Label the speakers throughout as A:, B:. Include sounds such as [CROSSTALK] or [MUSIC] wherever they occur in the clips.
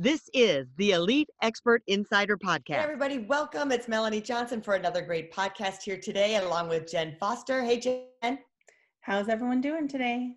A: This is the Elite Expert Insider Podcast. Hey
B: everybody, welcome. It's Melanie Johnson for another great podcast here today, along with Jen Foster. Hey, Jen.
C: How's everyone doing today?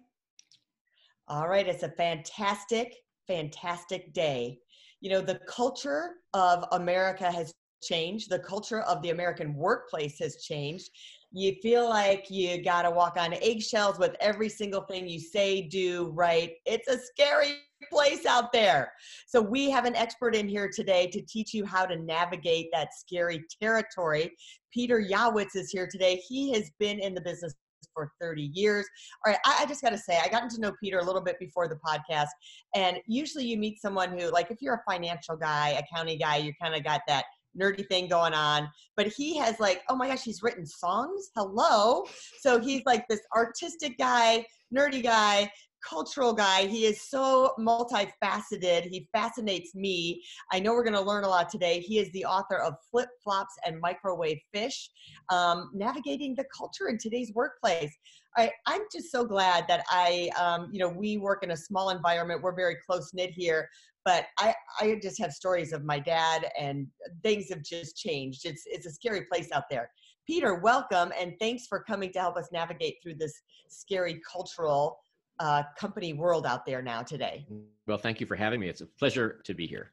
B: All right, it's a fantastic, fantastic day. You know, the culture of America has changed, the culture of the American workplace has changed. You feel like you got to walk on eggshells with every single thing you say, do, right. It's a scary place out there. So we have an expert in here today to teach you how to navigate that scary territory. Peter Yawitz is here today. He has been in the business for 30 years. All right, I, I just got to say, I gotten to know Peter a little bit before the podcast. And usually you meet someone who, like, if you're a financial guy, accounting guy, you kind of got that nerdy thing going on. But he has, like, oh my gosh, he's written songs. Hello. So he's like this artistic guy, nerdy guy cultural guy. He is so multifaceted. He fascinates me. I know we're going to learn a lot today. He is the author of Flip Flops and Microwave Fish, um, navigating the culture in today's workplace. I, I'm just so glad that I, um, you know, we work in a small environment. We're very close knit here, but I, I just have stories of my dad and things have just changed. It's, it's a scary place out there. Peter, welcome and thanks for coming to help us navigate through this scary cultural uh, company world out there now today.
D: Well, thank you for having me. It's a pleasure to be here.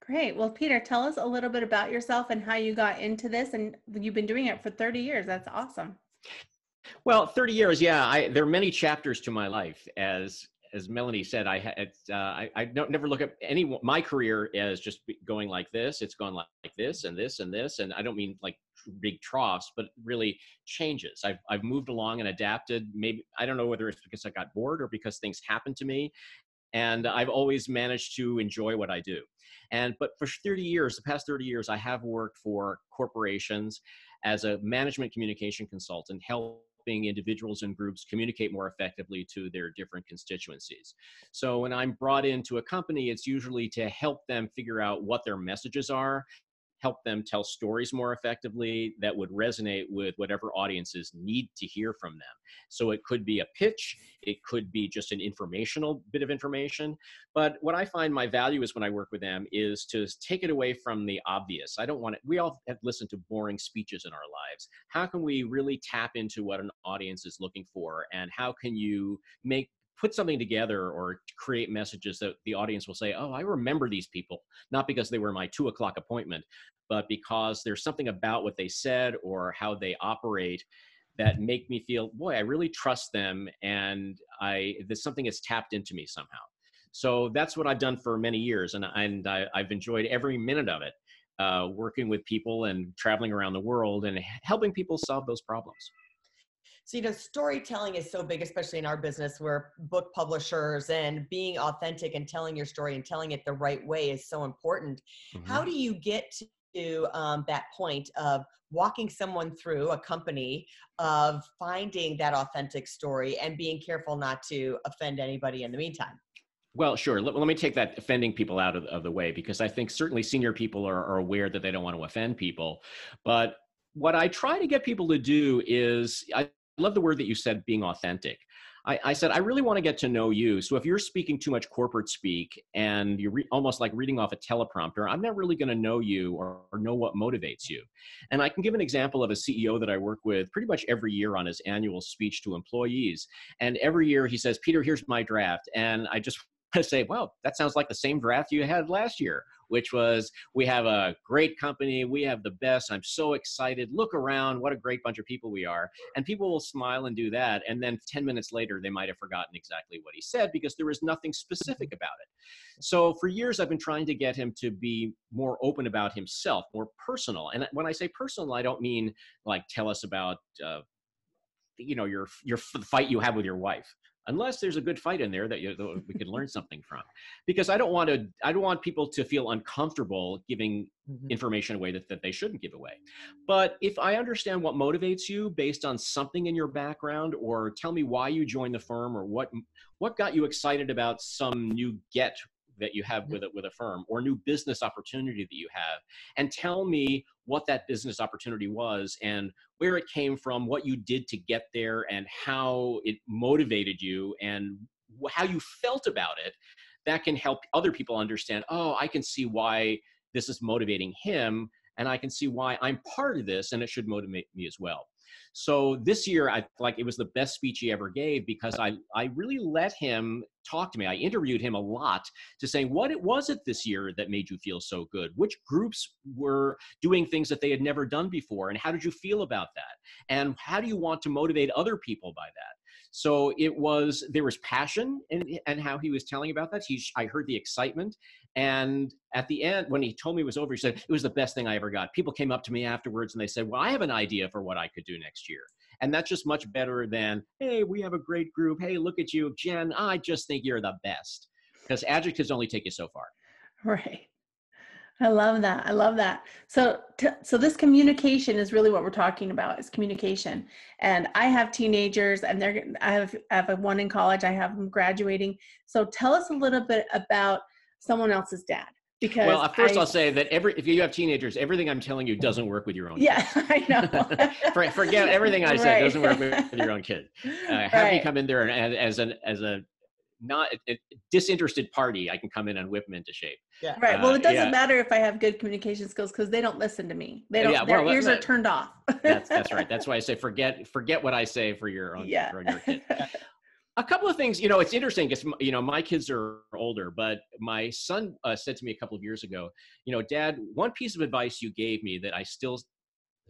C: Great. Well, Peter, tell us a little bit about yourself and how you got into this. And you've been doing it for 30 years. That's awesome.
D: Well, 30 years, yeah. I, there are many chapters to my life. As as Melanie said, I uh, I, I don't never look at any my career as just going like this. It's gone like, like this and this and this, and I don't mean like big troughs, but really changes. I've I've moved along and adapted. Maybe I don't know whether it's because I got bored or because things happened to me, and I've always managed to enjoy what I do. And but for 30 years, the past 30 years, I have worked for corporations as a management communication consultant, help helping individuals and groups communicate more effectively to their different constituencies. So when I'm brought into a company, it's usually to help them figure out what their messages are help them tell stories more effectively that would resonate with whatever audiences need to hear from them. So it could be a pitch, it could be just an informational bit of information. But what I find my value is when I work with them is to take it away from the obvious. I don't want it, we all have listened to boring speeches in our lives. How can we really tap into what an audience is looking for? And how can you make put something together or create messages that the audience will say, oh, I remember these people, not because they were my two o'clock appointment, but because there's something about what they said or how they operate that make me feel, boy, I really trust them and I there's something that's tapped into me somehow. So that's what I've done for many years, and, and I, have enjoyed every minute of it, uh, working with people and traveling around the world and helping people solve those problems.
B: So, you know, storytelling is so big, especially in our business where book publishers and being authentic and telling your story and telling it the right way is so important. Mm-hmm. How do you get to um, that point of walking someone through a company of finding that authentic story and being careful not to offend anybody in the meantime?
D: Well, sure. Let, let, me take that offending people out of, of the way because I think certainly senior people are, are aware that they don't want to offend people. But what I try to get people to do is I love the word that you said, being authentic. I, I, said, I really want to get to know you. So if you're speaking too much corporate speak and you're re- almost like reading off a teleprompter, I'm not really going to know you or, or, know what motivates you. And I can give an example of a CEO that I work with pretty much every year on his annual speech to employees. And every year he says, Peter, here's my draft. And I just [LAUGHS] say, well, that sounds like the same draft you had last year, which was we have a great company, we have the best, I'm so excited. Look around, what a great bunch of people we are. And people will smile and do that. And then 10 minutes later, they might have forgotten exactly what he said because there was nothing specific about it. So for years, I've been trying to get him to be more open about himself, more personal. And when I say personal, I don't mean like tell us about, uh, you know, your your the fight you have with your wife unless there's a good fight in there that, you, that we could learn something from. Because I don't want to, I don't want people to feel uncomfortable giving
B: Mhm.
D: information away that, that they shouldn't give away. But if I understand what motivates you based on something in your background, or tell me why you joined the firm, or what what got you excited about some new get that you have with it with a firm, or new business opportunity that you have, and tell me what that business opportunity was and where it came from, what you did to get there, and how it motivated you, and how you felt about it. That can help other people understand. Oh, I can see why this is motivating him and i can see why i'm part of this and it should motivate me as well so this year i like it was the best speech he ever gave because i i really let him talk to me. I interviewed him a lot to say what it was it this year that made you feel so good? Which groups were doing things that they had never done before and how did you feel about that? And how do you want to motivate other people by that so it was there was passion in and how he was telling about that he i heard the excitement and at the end, when he told me it was over, he said, It was the best thing I ever got. People came up to me afterwards and they said, Well, I have an idea for what I could do next year. And that's just much better than, Hey, we have a great group. Hey, look at you, Jen. I just think you're the best. Because adjectives only take you so far. [LAUGHS]
C: Right. I love that. I love that. So, t- so this communication is really what we're talking about is communication. And I have teenagers, and they're I have I have a one in college. I have them graduating. So, tell us a little bit about someone else's dad because
D: Well, first
C: I,
D: I'll say that every if you have teenagers, everything I'm telling you doesn't work with your own.
C: yeah, [LAUGHS] I know. [LAUGHS]
D: For- Forget everything I said.
C: Right.
D: Doesn't work with, your own kid. [LAUGHS] Uh, have me
C: Right.
D: come in there and and as an as a not a disinterested party, I can come in and whip them into shape.
B: Yeah.
C: Right. Well,
D: Uh,
C: it doesn't
D: yeah.
C: matter if I have good communication skills because they don't listen to me. They don't.
D: Yeah,
C: their
D: well, that-
C: ears are turned off.
D: That's that's right. [LAUGHS] That's why I say forget forget what I say for your own
C: yeah.
D: for your kid. [LAUGHS] a couple of things you know it's interesting because you know my kids are older but my son uh, said to me a couple of years ago you know dad one piece of advice you gave me that i still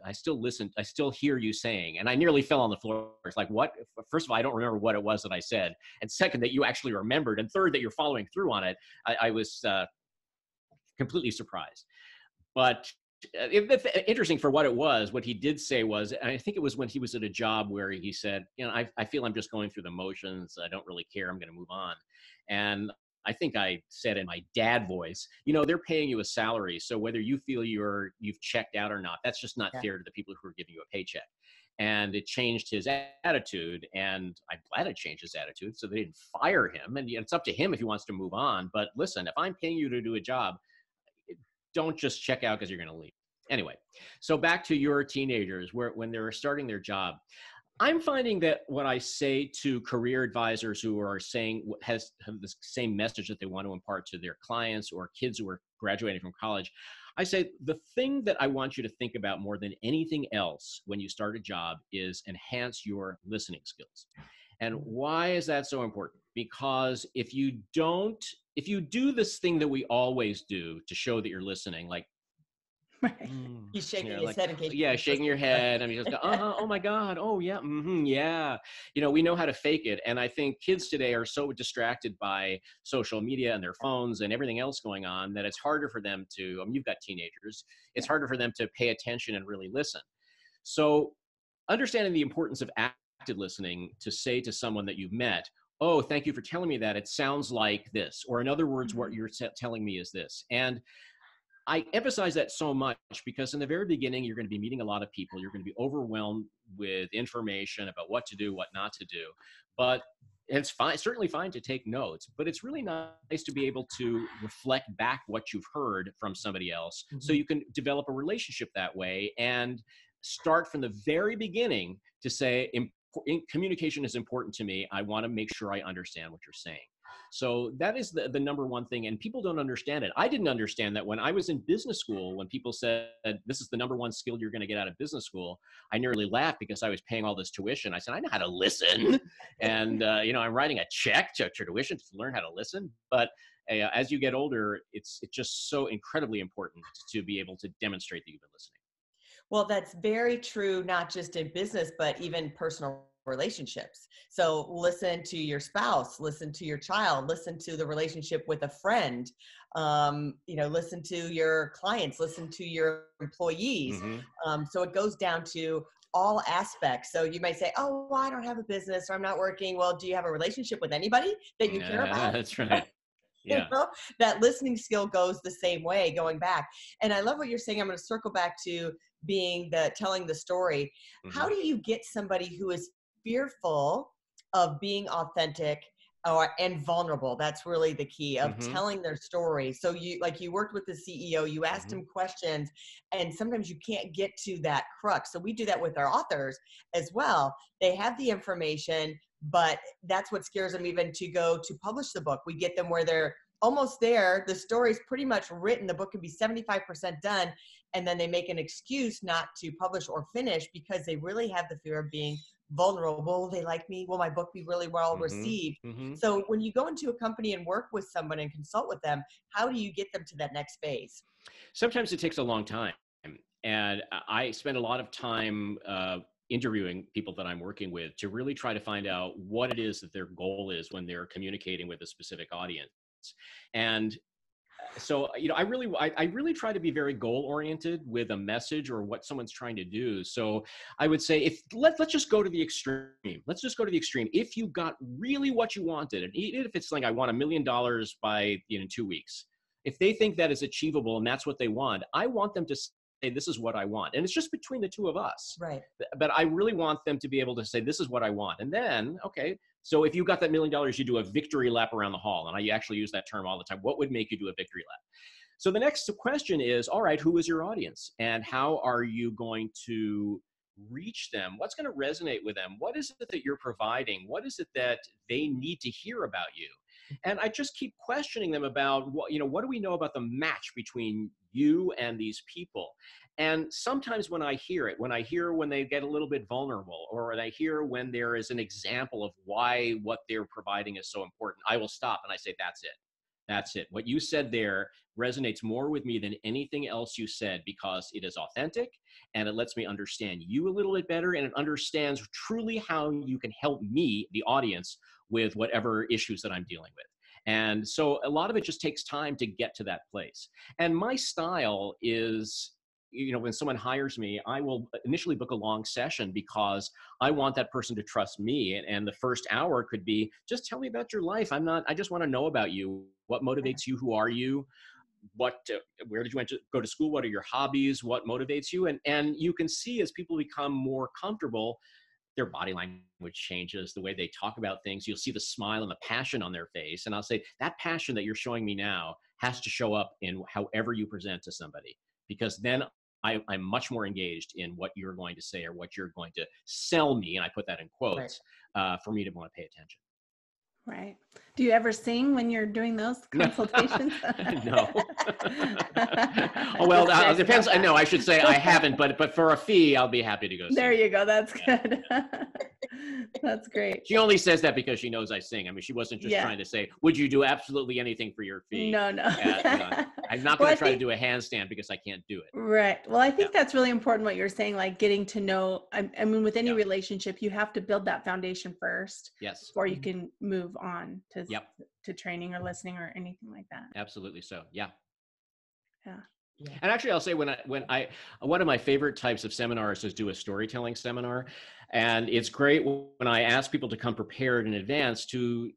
D: i still listen i still hear you saying and i nearly fell on the floor. It's like what? First of all i don't remember what it was that i said and second that you actually remembered and third that you're following through on it i, I was uh, completely surprised. But uh, it- interesting for what it was what he did say was i think it was when he was at a job where he said you know i, I feel i'm just going through the motions i don't really care i'm going to move on. And i think i said in my dad voice you know they're paying you a salary so whether you feel you're you've checked out or not that's just not
B: Yeah.
D: fair to the people who are giving you a paycheck and it changed his attitude and i'm glad it changed his attitude so they didn't fire him and it's up to him if he wants to move on but listen if i'm paying you to do a job don't just check out because you're going to leave. Anyway, so back to your teenagers, where when they're starting their job, I'm finding that what I say to career advisors who are saying has have the same message that they want to impart to their clients or kids who are graduating from college, I say the thing that I want you to think about more than anything else when you start a job is enhance your listening skills. And why is that so important? Because if you don't, if you do this thing that we always do to show that you're listening, like [LAUGHS]
C: Right.
B: He's shaking
D: you know,
B: his
D: like,
B: head in case.
D: yeah, shaking your [LAUGHS] head. I mean, just go, uh-huh, oh my God, oh yeah, hmm yeah. You know, we know how to fake it, and I think kids today are so distracted by social media and their phones and everything else going on that it's harder for them to. I mean, you've got teenagers. It's harder for them to pay attention and really listen. So, understanding the importance of active listening to say to someone that you've met, "Oh, thank you for telling me that. It sounds like this," or in other words, what
C: Mhm.
D: you're te- telling me is this, and I emphasize that so much because in the very beginning, you're going to be meeting a lot of people. You're going to be overwhelmed with information about what to do, what not to do. But it's fine, certainly fine to take notes, but it's really nice to be able to reflect back what you've heard from somebody else so
B: Mhm.
D: you can develop a relationship that way and start from the very beginning to say, communication is important to me. I want to make sure I understand what you're saying. So that is the, the number one thing. And people don't understand it. I didn't understand that when I was in business school, when people said, this is the number one skill you're going to get out of business school, I nearly laughed because I was paying all this tuition. I said, I know how to listen. [LAUGHS] and, uh, you know, I'm writing a check to, to tuition to learn how to listen. But uh, as you get older, it's, it's just so incredibly important to be able to demonstrate that you've been listening.
B: Well, that's very true, not just in business, but even personal relationships. So listen to your spouse, listen to your child, listen to the relationship with a friend, um, you know, listen to your clients, listen to your employees.
D: Mhm.
B: Um, so it goes down to all aspects. So you might say, "Oh, well, I don't have a business, or I'm not working." Well, do you have a relationship with anybody that you care about?
D: That's right. [LAUGHS]
B: You
D: Yeah.
B: know, that listening skill goes the same way going back. And I love what you're saying. I'm going to circle back to being the telling the story. How
D: Mhm.
B: do you get somebody who is fearful of being authentic or and vulnerable? That's really the key of
D: Mhm.
B: telling their story. So you like you worked with the CEO, you asked
D: Mhm.
B: him questions, and sometimes you can't get to that crux. So we do that with our authors as well. They have the information, but that's what scares them even to go to publish the book. We get them where they're almost there. The story's pretty much written. The book can be 75% done. And then they make an excuse not to publish or finish because they really have the fear of being vulnerable. Will they like me? Will my book be really well
D: Mhm.
B: received?
D: Mhm.
B: So when you go into a company and work with someone and consult with them, how do you get them to that next phase?
D: Sometimes it takes a long time. And I spend a lot of time uh, interviewing people that I'm working with to really try to find out what it is that their goal is when they're communicating with a specific audience. And so, uh, you know, I really, I, I really try to be very goal oriented with a message or what someone's trying to do. So I would say, if let, let's just go to the extreme. Let's just go to the extreme. If you got really what you wanted, and even if it's like, I want a million dollars by, you know, two weeks, if they think that is achievable and that's what they want, I want them to this is what I want. And it's just between the two of us.
B: Right.
D: But I really want them to be able to say, this is what I want. And then, okay, so if you got that million dollars, you do a victory lap around the hall. And I actually use that term all the time. What would make you do a victory lap? So the next question is, all right, who is your audience? And how are you going to reach them? What's going to resonate with them? What is it that you're providing? What is it that they need to hear about you? And i just keep questioning them about what you know what do we know about the match between you and these people? And sometimes when i hear it when i hear when they get a little bit vulnerable or when i hear when there is an example of why what they're providing is so important i will stop and i say that's it. That's it. What you said there resonates more with me than anything else you said because it is authentic and it lets me understand you a little bit better and it understands truly how you can help me the audience with whatever issues that I'm dealing with. And so a lot of it just takes time to get to that place. And my style is, you know, when someone hires me, I will initially book a long session because I want that person to trust me. And, and the first hour could be just tell me about your life. I'm not, I just want to know about you. What motivates you? Who are you? What, uh, where did you to go to school? What are your hobbies? What motivates you? And, and you can see as people become more comfortable, their body language changes, the way they talk about things. You'll see the smile and the passion on their face. And I'll say, that passion that you're showing me now has to show up in however you present to somebody, because then I, am much more engaged in what you're going to say or what you're going to sell me. And I put that in quotes uh, for me to want to pay attention.
C: Right. Do you ever sing when you're doing those [LAUGHS] consultations? [LAUGHS]
D: no. [LAUGHS] oh, well, uh, it depends. I know I should say I haven't, but but for a fee, I'll be happy to go. Sing.
C: There you go. That's good. That's great.
D: She only says that because she knows I sing. I mean, she wasn't just
C: Yeah.
D: trying to say, "Would you do absolutely anything for your fee?"
C: No, no.
D: Yeah, I'm not going
C: I
D: to try
C: think-
D: to do a handstand because I can't do it.
C: Right. Well, I think that's really important what you're saying, like getting to know. I, I mean, with any
D: Yeah.
C: relationship, you have to build that foundation first
D: Yes,
C: before you can move on to
D: Yep.
C: to training or listening or anything like that.
D: absolutely. So, yeah.
C: Yeah.
B: Yeah.
D: And actually, I'll say when I when I one of my favorite types of seminars is do a storytelling seminar, and it's great when I ask people to come prepared in advance to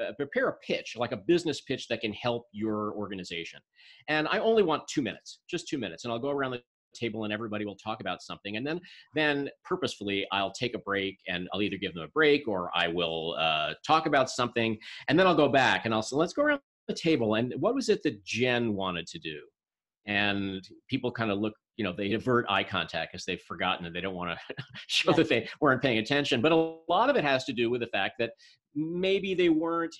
D: uh, prepare a pitch, like a business pitch that can help your organization. And I only want two minutes, just two minutes, and I'll go around the table and everybody will talk about something. And then then purposefully i'll take a break and i'll either give them a break or i will uh, talk about something. And then i'll go back and i'll say let's go around the table. And what was it that jen wanted to do? And people kind of look you know they avert eye contact because they've forgotten and they don't want to [LAUGHS] show that they weren't paying attention. But a lot of it has to do with the fact that maybe they weren't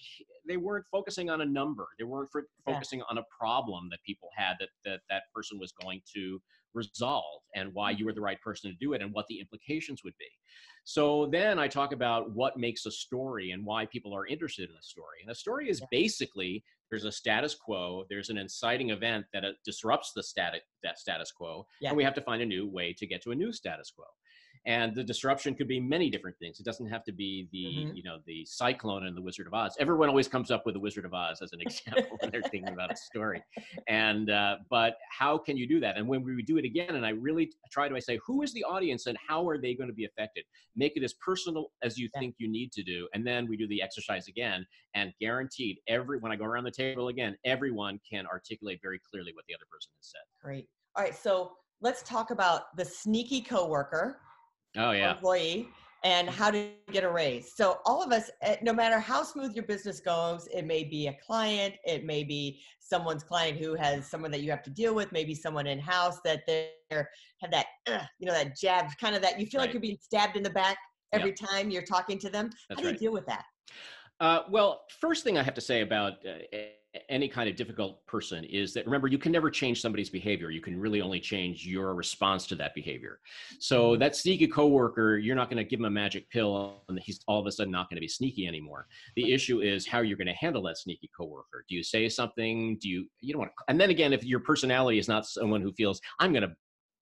D: they weren't focusing on a number. They weren't fo-
B: Yeah.
D: focusing on a problem that people had that that that person was going to resolve and why you were the right person to do it and what the implications would be. So then i talk about what makes a story and why people are interested in a story. And a story is basically there's a status quo there's an inciting event that uh, disrupts the static that status quo
B: Yeah.
D: and we have to find a new way to get to a new status quo and the disruption could be many different things it doesn't have to be the
B: Mhm.
D: you know the cyclone and the wizard of oz everyone always comes up with the wizard of oz as an example when they're thinking about a story and uh, but how can you do that and when we do it again and i really try to i say who is the audience and how are they going to be affected make it as personal as you
B: Yeah.
D: think you need to do and then we do the exercise again and guaranteed every when i go around the table again everyone can articulate very clearly what the other person has said
B: Great. All right. So let's talk about the sneaky coworker.
D: Oh yeah
B: employee and how to get a raise. So all of us, eh, no matter how smooth your business goes, it may be a client, it may be someone's client who has someone that you have to deal with, maybe someone in house that they're have that, you know, that jab, kind of that you feel like you're being stabbed in the back every time you're talking to them.
D: that's
B: how do
D: right
B: you deal with that?
D: Uh, well, first thing I have to say about uh, any kind of difficult person is that remember you can never change somebody's behavior. You can really only change your response to that behavior. So that sneaky coworker, you're not going to give him a magic pill and he's all of a sudden not going to be sneaky anymore. The issue is how you're going to handle that sneaky coworker. Do you say something? Do you you don't want to? And then again, if your personality is not someone who feels I'm going to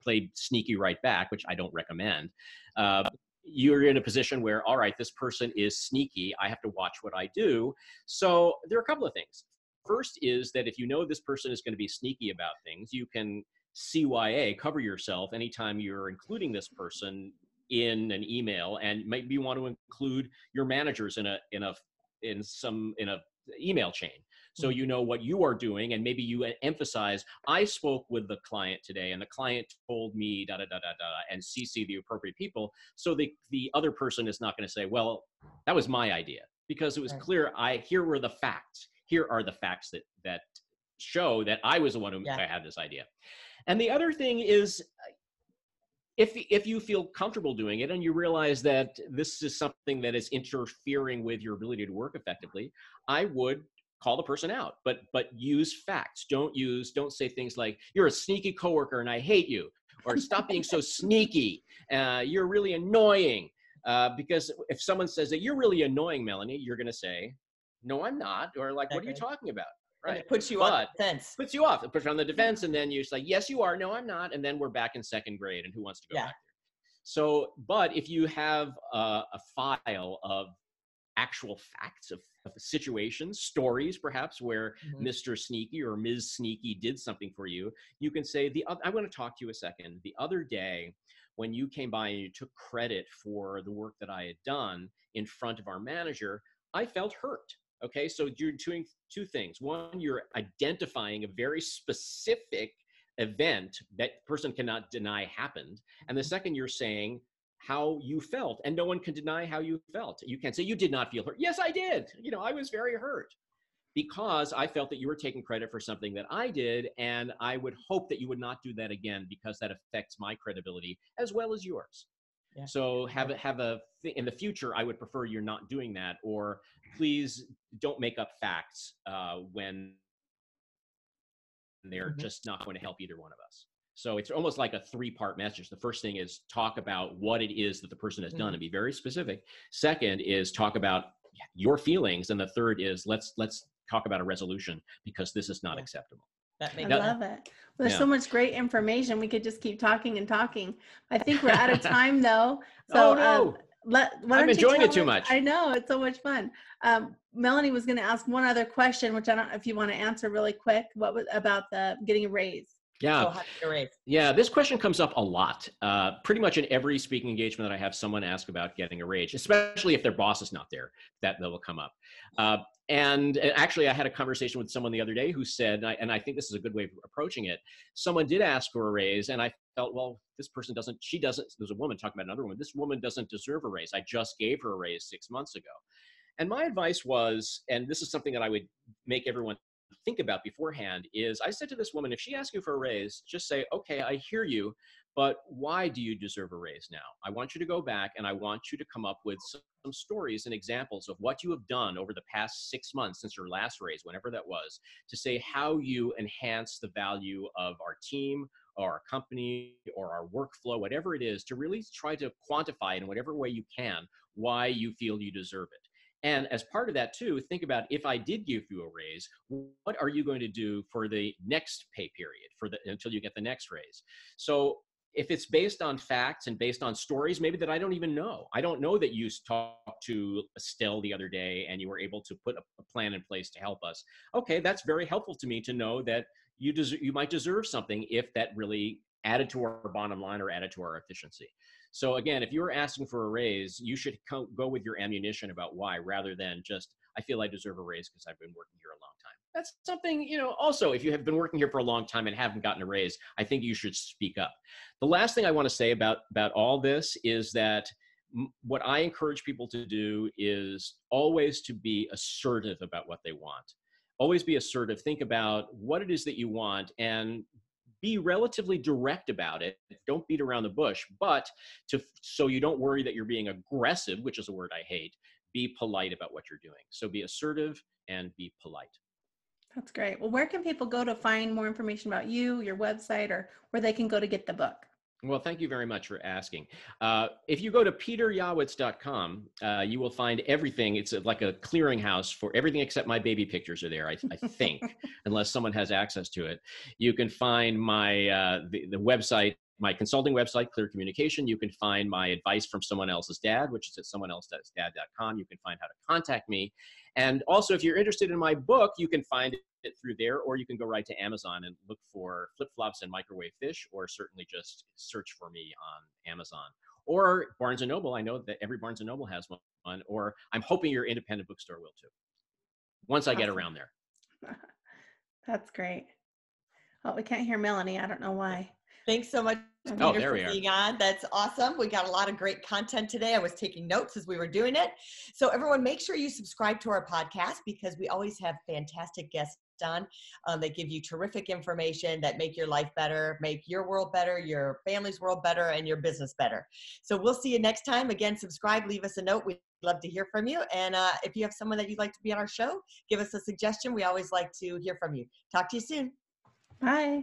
D: play sneaky right back, which I don't recommend. Uh, you're in a position where, all right, this person is sneaky. I have to watch what I do. So there are a couple of things. First is that if you know this person is going to be sneaky about things, you can CYA, cover yourself anytime you're including this person in an email, and maybe you want to include your managers in a in a in some in a email chain so you know what you are doing and maybe you emphasize i spoke with the client today and the client told me da da da da da and cc the appropriate people so the the other person is not going to say well that was my idea because it was
B: Right.
D: clear i here were the facts here are the facts that that show that i was the one who
B: Yeah.
D: had this idea and the other thing is uh, if if you feel comfortable doing it and you realize that this is something that is interfering with your ability to work effectively i would call the person out but but use facts don't use don't say things like you're a sneaky coworker and i hate you or stop being so [LAUGHS] sneaky uh, you're really annoying uh, because if someone says that you're really annoying melanie you're going to say no i'm not or like what are you talking about
B: And
D: right
B: it puts you on the fence.
D: puts you off. It puts you on the defense, and then you're just like, "Yes, you are. No, I'm not." And then we're back in second grade, and who wants to go
B: Yeah.
D: back there? So, but if you have a, a file of actual facts of, of situations, stories, perhaps where
B: Mhm.
D: Mr. Sneaky or Ms. Sneaky did something for you, you can say, "The I want to talk to you a second. The other day, when you came by and you took credit for the work that I had done in front of our manager, I felt hurt." Okay, so you're doing two things. One, you're identifying a very specific event that person cannot deny happened, and the second, you're saying how you felt, and no one can deny how you felt. You can't say you did not feel hurt. Yes, I did. You know, I was very hurt because I felt that you were taking credit for something that I did, and I would hope that you would not do that again because that affects my credibility as well as yours.
B: Yeah.
D: So have a have a th- in the future. I would prefer you're not doing that, or please don't make up facts uh, when they're
B: Mhm.
D: just not going to help either one of us. So it's almost like a three part message. The first thing is talk about what it is that the person has done
B: Mhm.
D: and be very specific. Second is talk about your feelings, and the third is let's let's talk about a resolution because this is not
B: Yeah.
D: acceptable.
B: That
C: I
B: makes
D: Now-
C: love it. There's
D: Yeah.
C: so much great information. We could just keep talking and talking. I think we're out of [LAUGHS] time though. So
D: oh
C: um,
D: no!
C: let, why
D: I'm
C: don't you
D: enjoying it too much.
C: I know it's so much fun. Um, Melanie was going to ask one other question, which I don't know if you want to answer really quick. What was about the getting a raise?
D: Yeah,
B: so how to get a raise.
D: Yeah, this question comes up a lot. Uh, pretty much in every speaking engagement that I have, someone ask about getting a raise, especially if their boss is not there. That that will come up. Uh, and and actually, I had a conversation with someone the other day who said, and I, and I think this is a good way of approaching it. Someone did ask for a raise, and I felt, well, this person doesn't. She doesn't. There's a woman talking about another woman. This woman doesn't deserve a raise. I just gave her a raise six months ago. And my advice was, and this is something that I would make everyone think about beforehand is I said to this woman, if she asks you for a raise, just say, okay, I hear you, but why do you deserve a raise now? I want you to go back and I want you to come up with some, stories and examples of what you have done over the past six months since your last raise, whenever that was, to say how you enhance the value of our team or our company or our workflow, whatever it is, to really try to quantify in whatever way you can why you feel you deserve it. And as part of that, too, think about if I did give you a raise, what are you going to do for the next pay period for the until you get the next raise? So if it's based on facts and based on stories, maybe that I don't even know. I don't know that you talked to Estelle the other day and you were able to put a, plan in place to help us. Okay, that's very helpful to me to know that you des- you might deserve something if that really added to our bottom line or added to our efficiency. So again, if you were asking for a raise, you should co- go with your ammunition about why, rather than just I feel I deserve a raise because I've been working here a long time. That's something you know. Also, if you have been working here for a long time and haven't gotten a raise, I think you should speak up. The last thing I want to say about about all this is that what I encourage people to do is always to be assertive about what they want. Always be assertive. Think about what it is that you want and be relatively direct about it. Don't beat around the bush, but to so you don't worry that you're being aggressive, which is a word I hate. Be polite about what you're doing. So be assertive and be polite.
C: That's great. Well, where can people go to find more information about you, your website, or where they can go to get the book?
D: Well, thank you very much for asking. Uh, if you go to peteryawitz.com, uh, you will find everything. It's like a clearinghouse for everything except my baby pictures are there, I, I think, [LAUGHS] unless someone has access to it. You can find my uh, the, the website, my consulting website, Clear Communication. You can find my advice from someone else's dad, which is at someoneelsedad.com. You can find how to contact me. And also, if you're interested in my book, you can find it through there, or you can go right to Amazon and look for flip flops and microwave fish, or certainly just search for me on Amazon. Or Barnes and Noble. I know that every Barnes and Noble has one, or I'm hoping your independent bookstore will too. Once I get around there. [LAUGHS]
C: That's great. Oh, we can't hear Melanie. I don't know why.
B: Thanks so much,
D: oh,
B: Peter, for being on. That's awesome. We got a lot of great content today. I was taking notes as we were doing it. So, everyone, make sure you subscribe to our podcast because we always have fantastic guests on. Um, they give you terrific information that make your life better, make your world better, your family's world better, and your business better. So, we'll see you next time. Again, subscribe, leave us a note. We'd love to hear from you. And uh, if you have someone that you'd like to be on our show, give us a suggestion. We always like to hear from you. Talk to you soon.
C: Bye.